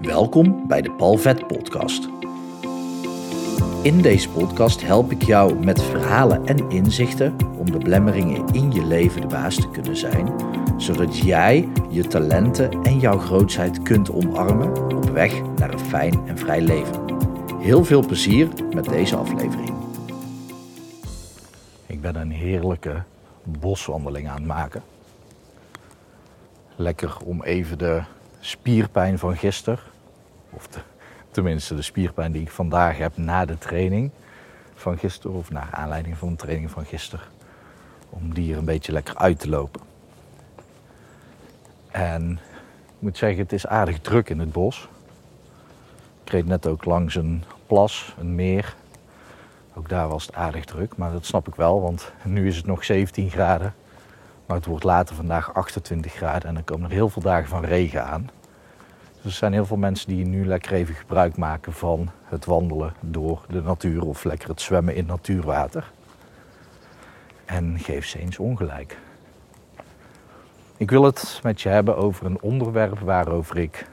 Welkom bij de Palvet Podcast. In deze podcast help ik jou met verhalen en inzichten om de blemmeringen in je leven de baas te kunnen zijn, zodat jij je talenten en jouw grootheid kunt omarmen op weg naar een fijn en vrij leven. Heel veel plezier met deze aflevering. Ik ben een heerlijke boswandeling aan het maken. Lekker om even de spierpijn van gisteren, of tenminste de spierpijn die ik vandaag heb na de training van gisteren, of naar aanleiding van de training van gisteren, om die er een beetje lekker uit te lopen. En ik moet zeggen, het is aardig druk in het bos. Ik reed net ook langs een plas, een meer. Ook daar was het aardig druk, maar dat snap ik wel, want nu is het nog 17 graden. Maar het wordt later vandaag 28 graden en dan komen er heel veel dagen van regen aan. Dus er zijn heel veel mensen die nu lekker even gebruik maken van het wandelen door de natuur of lekker het zwemmen in natuurwater. En geef ze eens ongelijk. Ik wil het met je hebben over een onderwerp waarover ik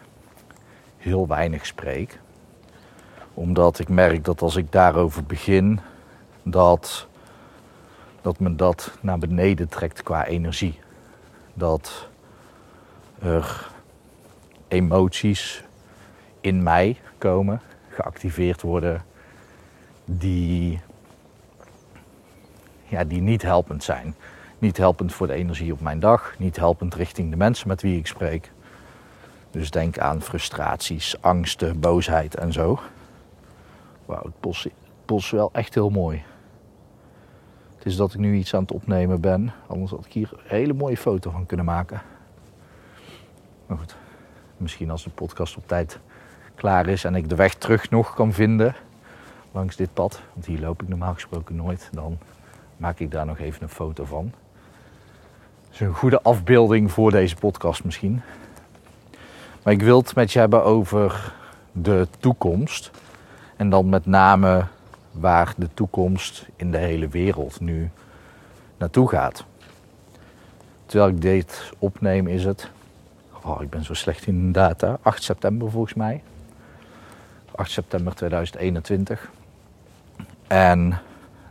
heel weinig spreek. Omdat ik merk dat als ik daarover begin, dat, dat me dat naar beneden trekt qua energie. Dat er emoties in mij komen, geactiveerd worden, die, ja, die niet helpend zijn. Niet helpend voor de energie op mijn dag, niet helpend richting de mensen met wie ik spreek. Dus denk aan frustraties, angsten, boosheid en zo. Wauw, het bos is wel echt heel mooi. Het is dat ik nu iets aan het opnemen ben, anders had ik hier een hele mooie foto van kunnen maken. Maar goed, misschien als de podcast op tijd klaar is en ik de weg terug nog kan vinden langs dit pad, want hier loop ik normaal gesproken nooit, dan maak ik daar nog even een foto van. Dat is een goede afbeelding voor deze podcast misschien. Maar ik wil het met je hebben over de toekomst. En dan met name waar de toekomst in de hele wereld nu naartoe gaat. Terwijl ik dit opneem is het Oh, ik ben zo slecht in data. 8 september volgens mij. 8 september 2021. En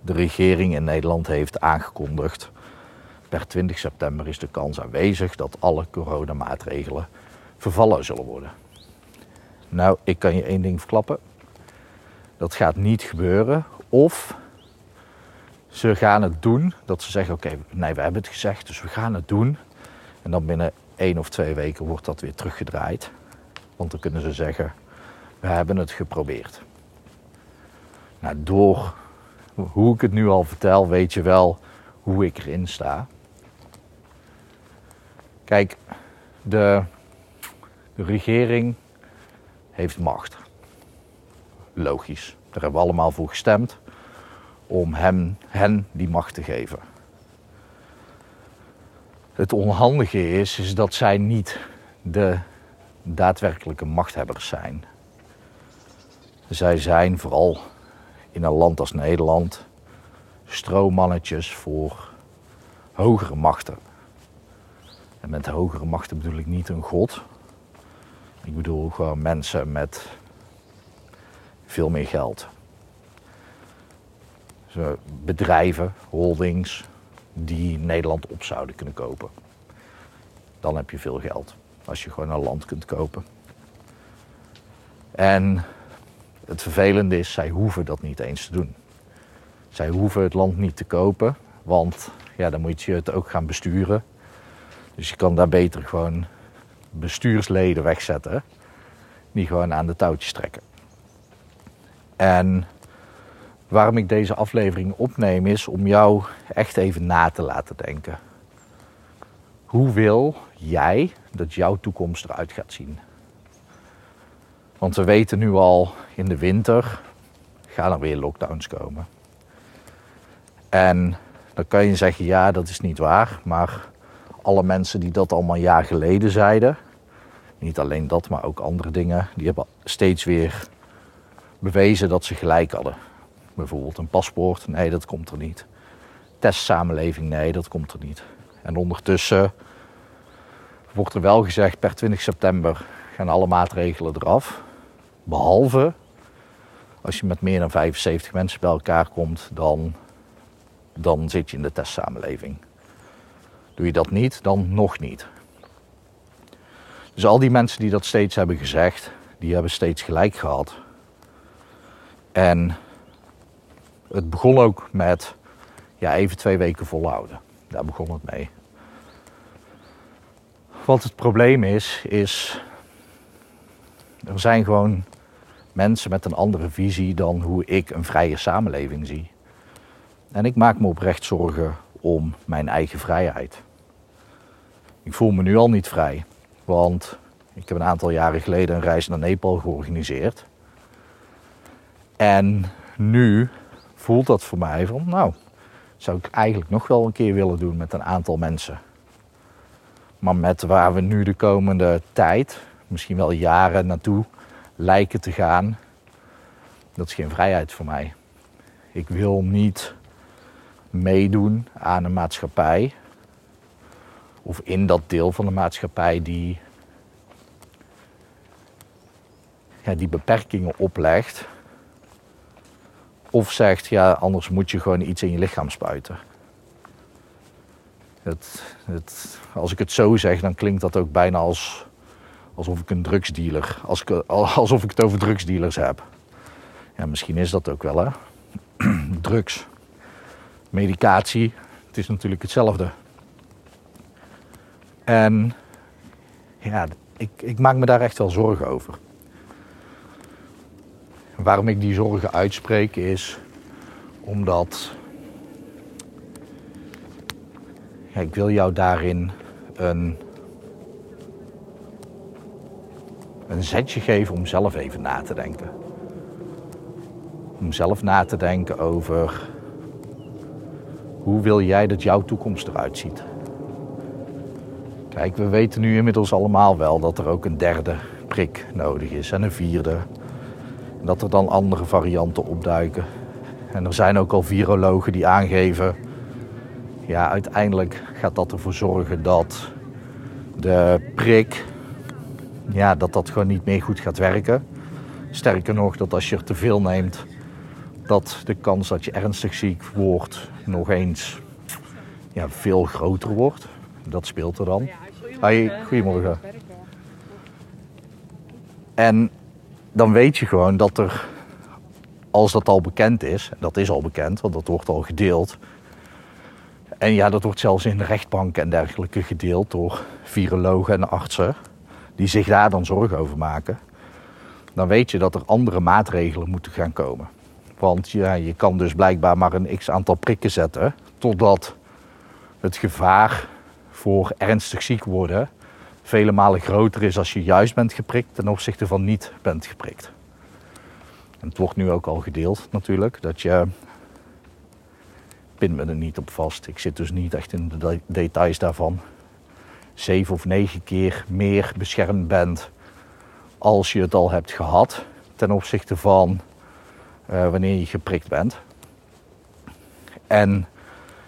de regering in Nederland heeft aangekondigd. Per 20 september is de kans aanwezig dat alle coronamaatregelen vervallen zullen worden. Nou, ik kan je één ding verklappen. Dat gaat niet gebeuren. Of ze gaan het doen. Dat ze zeggen: Oké, nee, we hebben het gezegd, dus we gaan het doen. En dan binnen één of twee weken wordt dat weer teruggedraaid. Want dan kunnen ze zeggen, we hebben het geprobeerd. Nou, door hoe ik het nu al vertel, weet je wel hoe ik erin sta. Kijk, de, de regering heeft macht. Logisch. Daar hebben we allemaal voor gestemd om hem, hen die macht te geven. Het onhandige is, is dat zij niet de daadwerkelijke machthebbers zijn. Zij zijn vooral in een land als Nederland stroommannetjes voor hogere machten. En met hogere machten bedoel ik niet een god. Ik bedoel gewoon mensen met veel meer geld. bedrijven, holdings, die Nederland op zouden kunnen kopen. Dan heb je veel geld. Als je gewoon een land kunt kopen. En het vervelende is, zij hoeven dat niet eens te doen. Zij hoeven het land niet te kopen, want ja, dan moet je het ook gaan besturen. Dus je kan daar beter gewoon bestuursleden wegzetten, die gewoon aan de touwtjes trekken. En waarom ik deze aflevering opneem is om jou echt even na te laten denken. Hoe wil jij dat jouw toekomst eruit gaat zien? Want we weten nu al in de winter gaan er weer lockdowns komen. En dan kan je zeggen, ja, dat is niet waar. Maar alle mensen die dat allemaal een jaar geleden zeiden, niet alleen dat, maar ook andere dingen, die hebben steeds weer bewezen dat ze gelijk hadden. Bijvoorbeeld een paspoort, nee, dat komt er niet. Testsamenleving, nee, dat komt er niet. En ondertussen wordt er wel gezegd, per 20 september gaan alle maatregelen eraf. Behalve als je met meer dan 75 mensen bij elkaar komt, dan, dan zit je in de testsamenleving. Doe je dat niet, dan nog niet. Dus al die mensen die dat steeds hebben gezegd, die hebben steeds gelijk gehad. En het begon ook met ja, even twee weken volhouden. Daar begon het mee. Wat het probleem is, is er zijn gewoon mensen met een andere visie dan hoe ik een vrije samenleving zie. En ik maak me oprecht zorgen om mijn eigen vrijheid. Ik voel me nu al niet vrij, want ik heb een aantal jaren geleden een reis naar Nepal georganiseerd. En nu voelt dat voor mij van, nou, zou ik eigenlijk nog wel een keer willen doen met een aantal mensen. Maar met waar we nu de komende tijd, misschien wel jaren naartoe lijken te gaan, dat is geen vrijheid voor mij. Ik wil niet meedoen aan een maatschappij of in dat deel van de maatschappij die, ja, die beperkingen oplegt. Of zegt, ja, anders moet je gewoon iets in je lichaam spuiten. Het, het, als ik het zo zeg, dan klinkt dat ook bijna als, alsof ik een drugsdealer, als ik, alsof ik het over drugsdealers heb. Ja, misschien is dat ook wel, hè. Drugs, medicatie, het is natuurlijk hetzelfde. En ja, ik, ik maak me daar echt wel zorgen over. Waarom ik die zorgen uitspreek is omdat ik wil jou daarin een, een zetje geven om zelf even na te denken. Om zelf na te denken over hoe wil jij dat jouw toekomst eruit ziet. Kijk, we weten nu inmiddels allemaal wel dat er ook een derde prik nodig is en een vierde. En dat er dan andere varianten opduiken. En er zijn ook al virologen die aangeven, ja, uiteindelijk gaat dat ervoor zorgen dat de prik, ja, dat dat gewoon niet meer goed gaat werken. Sterker nog, dat als je er te veel neemt, dat de kans dat je ernstig ziek wordt nog eens ja, veel groter wordt. Dat speelt er dan. Hoi, goedemorgen. En dan weet je gewoon dat er, als dat al bekend is, en dat is al bekend, want dat wordt al gedeeld. En ja, dat wordt zelfs in rechtbanken en dergelijke gedeeld door virologen en artsen, die zich daar dan zorgen over maken. Dan weet je dat er andere maatregelen moeten gaan komen. Want ja, je kan dus blijkbaar maar een x aantal prikken zetten, totdat het gevaar voor ernstig ziek worden vele malen groter is als je juist bent geprikt ten opzichte van niet bent geprikt. Het wordt nu ook al gedeeld natuurlijk, dat je, pin me er niet op vast, ik zit dus niet echt in de details daarvan, zeven of negen keer meer beschermd bent als je het al hebt gehad ten opzichte van uh, wanneer je geprikt bent. En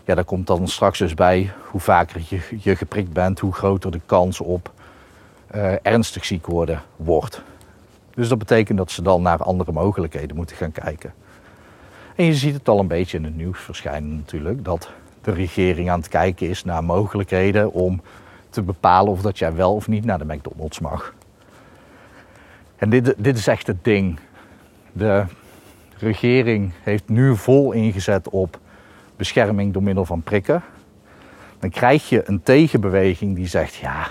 ja, daar komt dan straks dus bij hoe vaker je, je geprikt bent, hoe groter de kans op uh, ernstig ziek worden wordt. Dus dat betekent dat ze dan naar andere mogelijkheden moeten gaan kijken. En je ziet het al een beetje in het nieuws verschijnen natuurlijk, dat de regering aan het kijken is naar mogelijkheden om te bepalen of dat jij wel of niet naar de McDonald's mag. En dit, dit is echt het ding. De regering heeft nu vol ingezet op bescherming door middel van prikken. Dan krijg je een tegenbeweging die zegt: ja,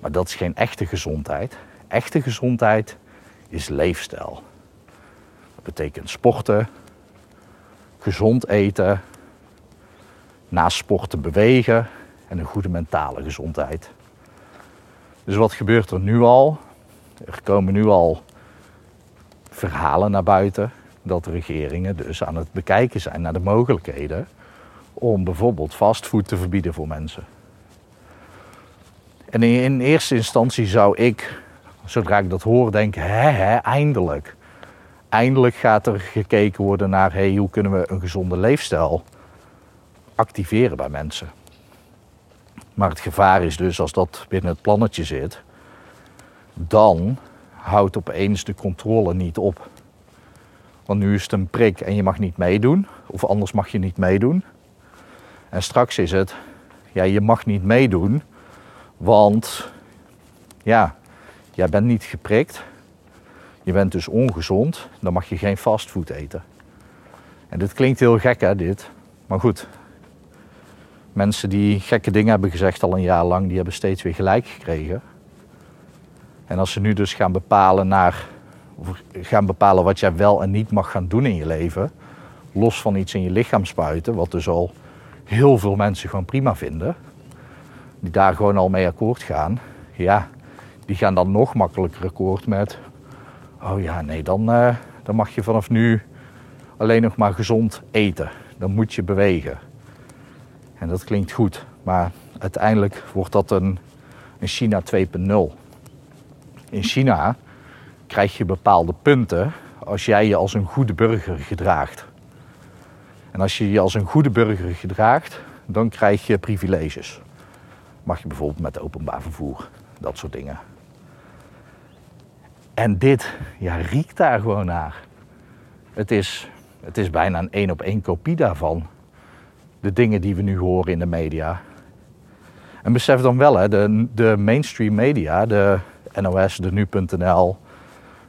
maar dat is geen echte gezondheid. Echte gezondheid is leefstijl. Dat betekent sporten, gezond eten, na sporten bewegen en een goede mentale gezondheid. Dus wat gebeurt er nu al? Er komen nu al verhalen naar buiten dat de regeringen dus aan het bekijken zijn naar de mogelijkheden om bijvoorbeeld fastfood te verbieden voor mensen. En in eerste instantie zou ik, zodra ik dat hoor, denken: hè, eindelijk. Eindelijk gaat er gekeken worden naar hey, hoe kunnen we een gezonde leefstijl activeren bij mensen. Maar het gevaar is dus als dat binnen het plannetje zit, dan houdt opeens de controle niet op. Want nu is het een prik en je mag niet meedoen, of anders mag je niet meedoen. En straks is het, ja, je mag niet meedoen, want ja, jij bent niet geprikt. Je bent dus ongezond, dan mag je geen fastfood eten. En dit klinkt heel gek hè, dit. Maar goed, mensen die gekke dingen hebben gezegd al een jaar lang, die hebben steeds weer gelijk gekregen. En als ze nu dus gaan bepalen, naar, gaan bepalen wat jij wel en niet mag gaan doen in je leven, los van iets in je lichaam spuiten, wat dus al heel veel mensen gewoon prima vinden, die daar gewoon al mee akkoord gaan, ja, die gaan dan nog makkelijker akkoord met, oh ja, nee, dan, uh, dan mag je vanaf nu alleen nog maar gezond eten. Dan moet je bewegen. En dat klinkt goed, maar uiteindelijk wordt dat een, een China 2.0. In China krijg je bepaalde punten als jij je als een goede burger gedraagt. En als je je als een goede burger gedraagt, dan krijg je privileges. Mag je bijvoorbeeld met openbaar vervoer, dat soort dingen. En dit ja, riekt daar gewoon naar. Het is, het is bijna een één op één kopie daarvan. De dingen die we nu horen in de media. En besef dan wel, hè, de, de mainstream media, de NOS, de Nu.nl,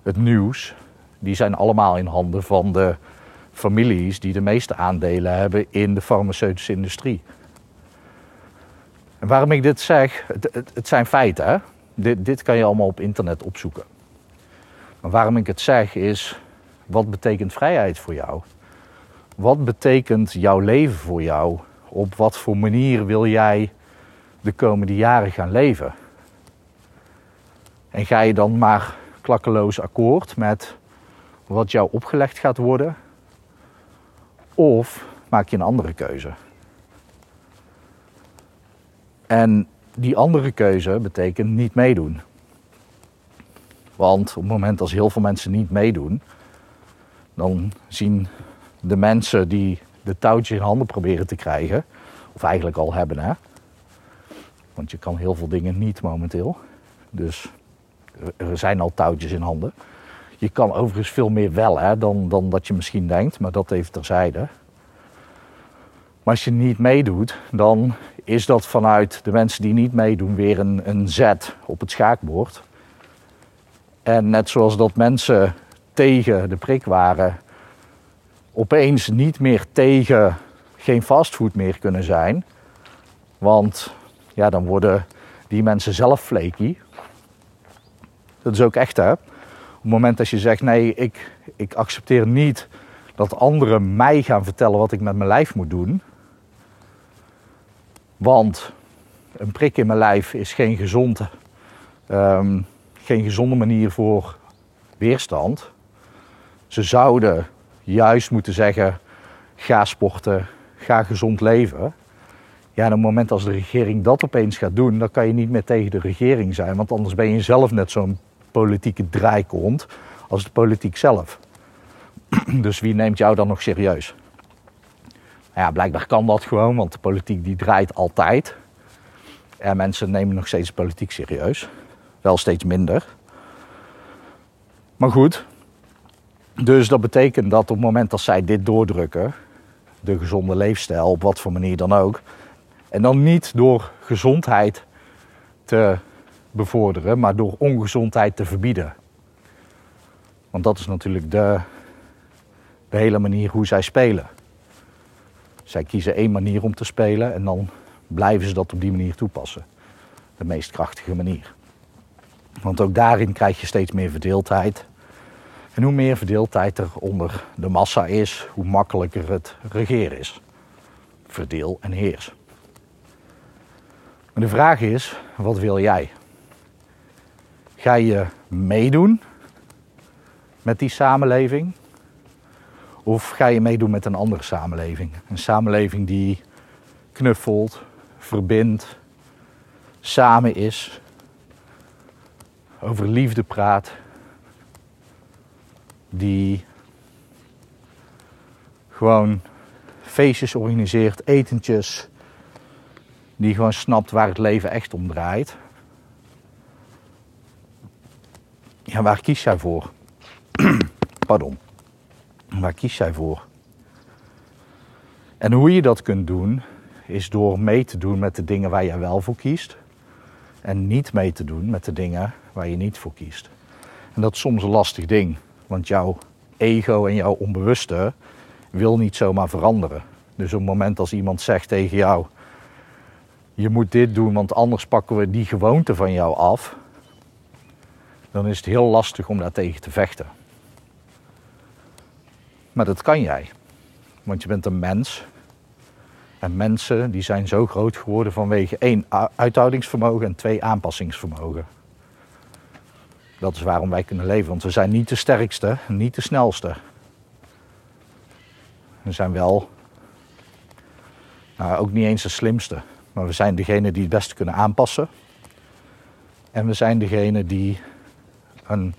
het nieuws, die zijn allemaal in handen van de families die de meeste aandelen hebben in de farmaceutische industrie. En waarom ik dit zeg, het, het, zijn feiten. Hè? Dit, dit kan je allemaal op internet opzoeken. Maar waarom ik het zeg is, wat betekent vrijheid voor jou? Wat betekent jouw leven voor jou? Op wat voor manier wil jij de komende jaren gaan leven? En ga je dan maar klakkeloos akkoord met wat jou opgelegd gaat worden? Of maak je een andere keuze? En die andere keuze betekent niet meedoen. Want op het moment als heel veel mensen niet meedoen, dan zien de mensen die de touwtjes in handen proberen te krijgen, of eigenlijk al hebben, hè. Want je kan heel veel dingen niet momenteel. Dus er zijn al touwtjes in handen. Je kan overigens veel meer wel hè, dan, dan dat je misschien denkt, maar dat even terzijde. Maar als je niet meedoet, dan is dat vanuit de mensen die niet meedoen weer een, een zet op het schaakbord. En net zoals dat mensen tegen de prik waren, opeens niet meer tegen geen fastfood meer kunnen zijn. Want ja, dan worden die mensen zelf flaky. Dat is ook echt hè. Op het moment dat je zegt nee, ik, ik accepteer niet dat anderen mij gaan vertellen wat ik met mijn lijf moet doen. Want een prik in mijn lijf is geen gezonde, um, geen gezonde manier voor weerstand. Ze zouden juist moeten zeggen: ga sporten, ga gezond leven. Ja, en op het moment als de regering dat opeens gaat doen, dan kan je niet meer tegen de regering zijn. Want anders ben je zelf net zo'n politieke draaikont als de politiek zelf. Dus wie neemt jou dan nog serieus? Ja, blijkbaar kan dat gewoon, want de politiek die draait altijd. En mensen nemen nog steeds politiek serieus. Wel steeds minder. Maar goed, dus dat betekent dat op het moment dat zij dit doordrukken, de gezonde leefstijl, op wat voor manier dan ook, en dan niet door gezondheid te bevorderen, maar door ongezondheid te verbieden. Want dat is natuurlijk de, de hele manier hoe zij spelen. Zij kiezen één manier om te spelen en dan blijven ze dat op die manier toepassen. De meest krachtige manier. Want ook daarin krijg je steeds meer verdeeldheid. En hoe meer verdeeldheid er onder de massa is, hoe makkelijker het regeren is. Verdeel en heers. Maar de vraag is, wat wil jij? Ga je meedoen met die samenleving? Of ga je meedoen met een andere samenleving? Een samenleving die knuffelt, verbindt, samen is, over liefde praat, die gewoon feestjes organiseert, etentjes, die gewoon snapt waar het leven echt om draait. Ja, waar kies jij voor? Pardon. Waar kies jij voor? En hoe je dat kunt doen, is door mee te doen met de dingen waar jij wel voor kiest. En niet mee te doen met de dingen waar je niet voor kiest. En dat is soms een lastig ding, want jouw ego en jouw onbewuste wil niet zomaar veranderen. Dus op het moment als iemand zegt tegen jou: Je moet dit doen, want anders pakken we die gewoonte van jou af. Dan is het heel lastig om daar tegen te vechten. Maar dat kan jij. Want je bent een mens. En mensen die zijn zo groot geworden vanwege één uithoudingsvermogen en twee aanpassingsvermogen. Dat is waarom wij kunnen leven. Want we zijn niet de sterkste, niet de snelste. We zijn wel, nou, ook niet eens de slimste. Maar we zijn degene die het beste kunnen aanpassen. En we zijn degene die een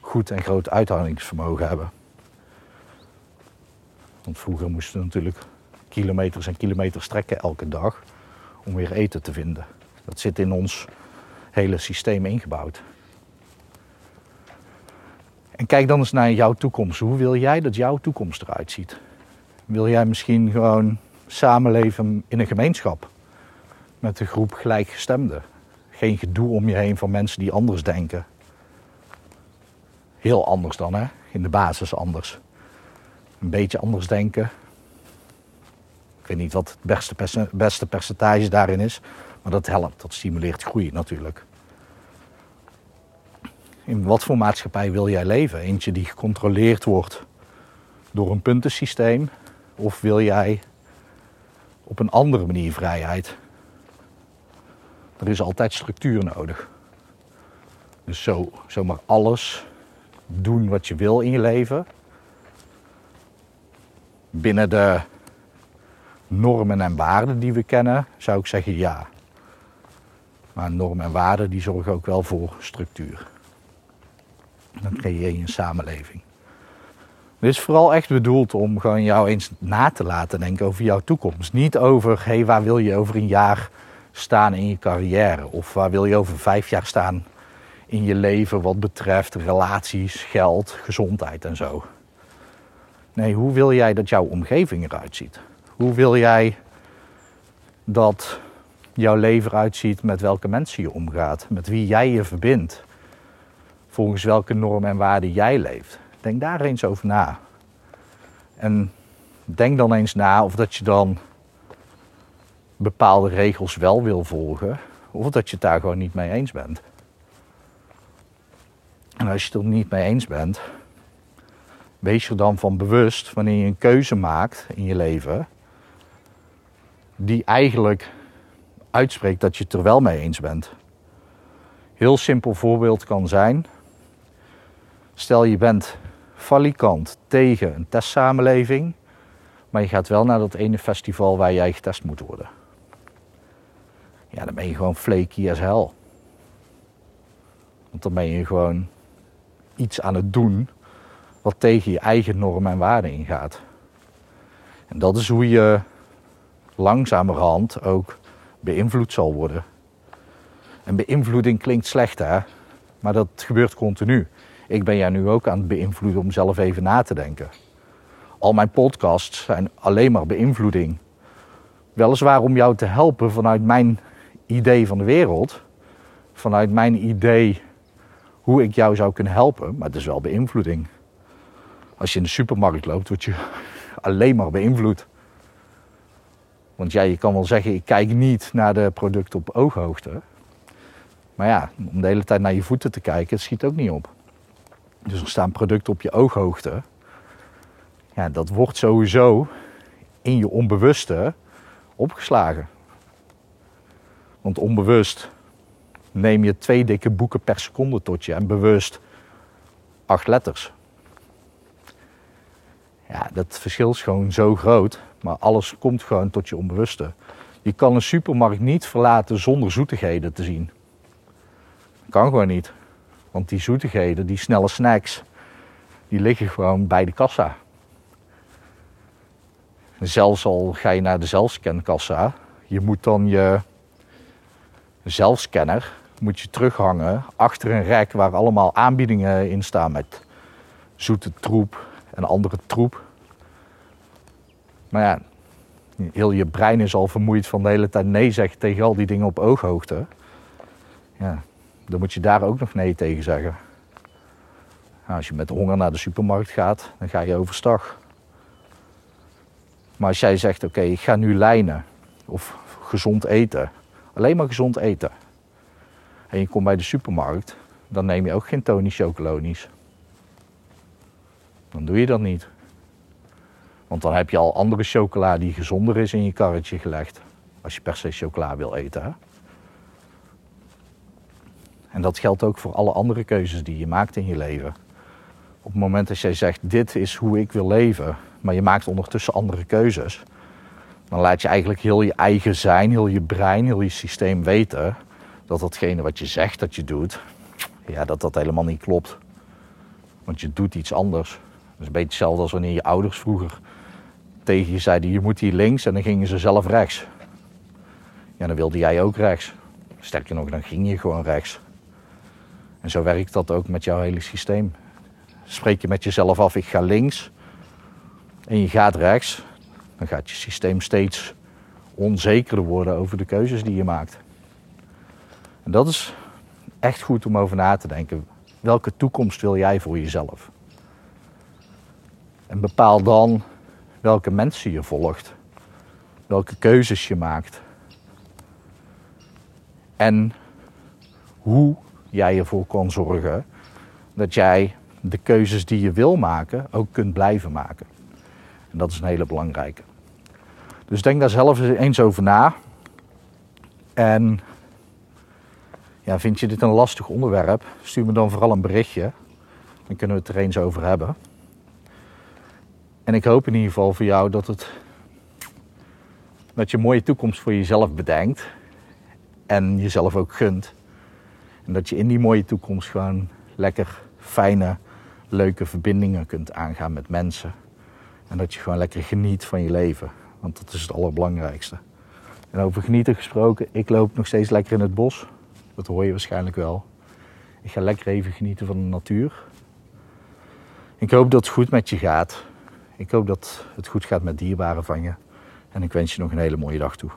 goed en groot uithoudingsvermogen hebben. Want vroeger moesten we natuurlijk kilometers en kilometers trekken elke dag om weer eten te vinden. Dat zit in ons hele systeem ingebouwd. En kijk dan eens naar jouw toekomst. Hoe wil jij dat jouw toekomst eruit ziet? Wil jij misschien gewoon samenleven in een gemeenschap met een groep gelijkgestemden? Geen gedoe om je heen van mensen die anders denken. Heel anders dan, hè? In de basis anders. Een beetje anders denken. Ik weet niet wat het beste, beste percentage daarin is, maar dat helpt. Dat stimuleert groei natuurlijk. In wat voor maatschappij wil jij leven? Eentje die gecontroleerd wordt door een puntensysteem? Of wil jij op een andere manier vrijheid? Er is altijd structuur nodig. Dus zo, zomaar alles doen wat je wil in je leven. Binnen de normen en waarden die we kennen, zou ik zeggen ja. Maar normen en waarden die zorgen ook wel voor structuur. Dan creëer je een samenleving. Het is vooral echt bedoeld om gewoon jou eens na te laten denken over jouw toekomst. Niet over, hé, waar wil je over een jaar staan in je carrière? Of waar wil je over vijf jaar staan in je leven wat betreft relaties, geld, gezondheid en zo. Nee, hoe wil jij dat jouw omgeving eruit ziet? Hoe wil jij dat jouw leven eruit ziet met welke mensen je omgaat, met wie jij je verbindt, volgens welke normen en waarden jij leeft? Denk daar eens over na. En denk dan eens na of dat je dan bepaalde regels wel wil volgen, of dat je het daar gewoon niet mee eens bent. En als je het er niet mee eens bent, wees er dan van bewust wanneer je een keuze maakt in je leven, die eigenlijk uitspreekt dat je het er wel mee eens bent. Heel simpel voorbeeld kan zijn, stel je bent valikant tegen een testsamenleving, maar je gaat wel naar dat ene festival waar jij getest moet worden. Ja, dan ben je gewoon flaky as hell. Want dan ben je gewoon iets aan het doen wat tegen je eigen normen en waarden ingaat. En dat is hoe je langzamerhand ook beïnvloed zal worden. En beïnvloeding klinkt slecht hè, maar dat gebeurt continu. Ik ben jij nu ook aan het beïnvloeden om zelf even na te denken. Al mijn podcasts zijn alleen maar beïnvloeding. Weliswaar om jou te helpen vanuit mijn idee van de wereld, vanuit mijn idee hoe ik jou zou kunnen helpen, maar het is wel beïnvloeding. Als je in de supermarkt loopt, word je alleen maar beïnvloed. Want ja, je kan wel zeggen, ik kijk niet naar de producten op ooghoogte. Maar ja, om de hele tijd naar je voeten te kijken, schiet ook niet op. Dus er staan producten op je ooghoogte. Ja, dat wordt sowieso in je onbewuste opgeslagen. Want onbewust neem je twee dikke boeken per seconde tot je en bewust acht letters. Ja, dat verschil is gewoon zo groot, maar alles komt gewoon tot je onbewuste. Je kan een supermarkt niet verlaten zonder zoetigheden te zien. Dat kan gewoon niet. Want die zoetigheden, die snelle snacks, die liggen gewoon bij de kassa. Zelfs al ga je naar de zelfscankassa, je moet dan je zelfscanner moet je terughangen achter een rek waar allemaal aanbiedingen in staan met zoete troep en andere troep. Maar ja, heel je brein is al vermoeid van de hele tijd nee zeggen tegen al die dingen op ooghoogte. Ja, dan moet je daar ook nog nee tegen zeggen. Nou, als je met honger naar de supermarkt gaat, dan ga je overstag. Maar als jij zegt, oké, ik ga nu lijnen of gezond eten, alleen maar gezond eten. En je komt bij de supermarkt, dan neem je ook geen Tony Chocolonies. Dan doe je dat niet. Want dan heb je al andere chocola die gezonder is in je karretje gelegd. Als je per se chocola wil eten. En dat geldt ook voor alle andere keuzes die je maakt in je leven. Op het moment dat jij zegt, dit is hoe ik wil leven, maar je maakt ondertussen andere keuzes, dan laat je eigenlijk heel je eigen zijn, heel je brein, heel je systeem weten dat datgene wat je zegt dat je doet, ja, dat dat helemaal niet klopt. Want je doet iets anders. Is een beetje hetzelfde als wanneer je ouders vroeger tegen je zeiden, je moet hier links en dan gingen ze zelf rechts. Ja, dan wilde jij ook rechts. Sterker nog, dan ging je gewoon rechts. En zo werkt dat ook met jouw hele systeem. Spreek je met jezelf af, ik ga links en je gaat rechts, dan gaat je systeem steeds onzekerder worden over de keuzes die je maakt. En dat is echt goed om over na te denken. Welke toekomst wil jij voor jezelf? En bepaal dan welke mensen je volgt, welke keuzes je maakt en hoe jij ervoor kan zorgen dat jij de keuzes die je wil maken ook kunt blijven maken. En dat is een hele belangrijke. Dus denk daar zelf eens over na. En ja, vind je dit een lastig onderwerp? Stuur me dan vooral een berichtje. Dan kunnen we het er eens over hebben. En ik hoop in ieder geval voor jou dat, het, dat je een mooie toekomst voor jezelf bedenkt. En jezelf ook gunt. En dat je in die mooie toekomst gewoon lekker fijne, leuke verbindingen kunt aangaan met mensen. En dat je gewoon lekker geniet van je leven. Want dat is het allerbelangrijkste. En over genieten gesproken, ik loop nog steeds lekker in het bos. Dat hoor je waarschijnlijk wel. Ik ga lekker even genieten van de natuur. Ik hoop dat het goed met je gaat. Ik hoop dat het goed gaat met dierbaren van je. En ik wens je nog een hele mooie dag toe.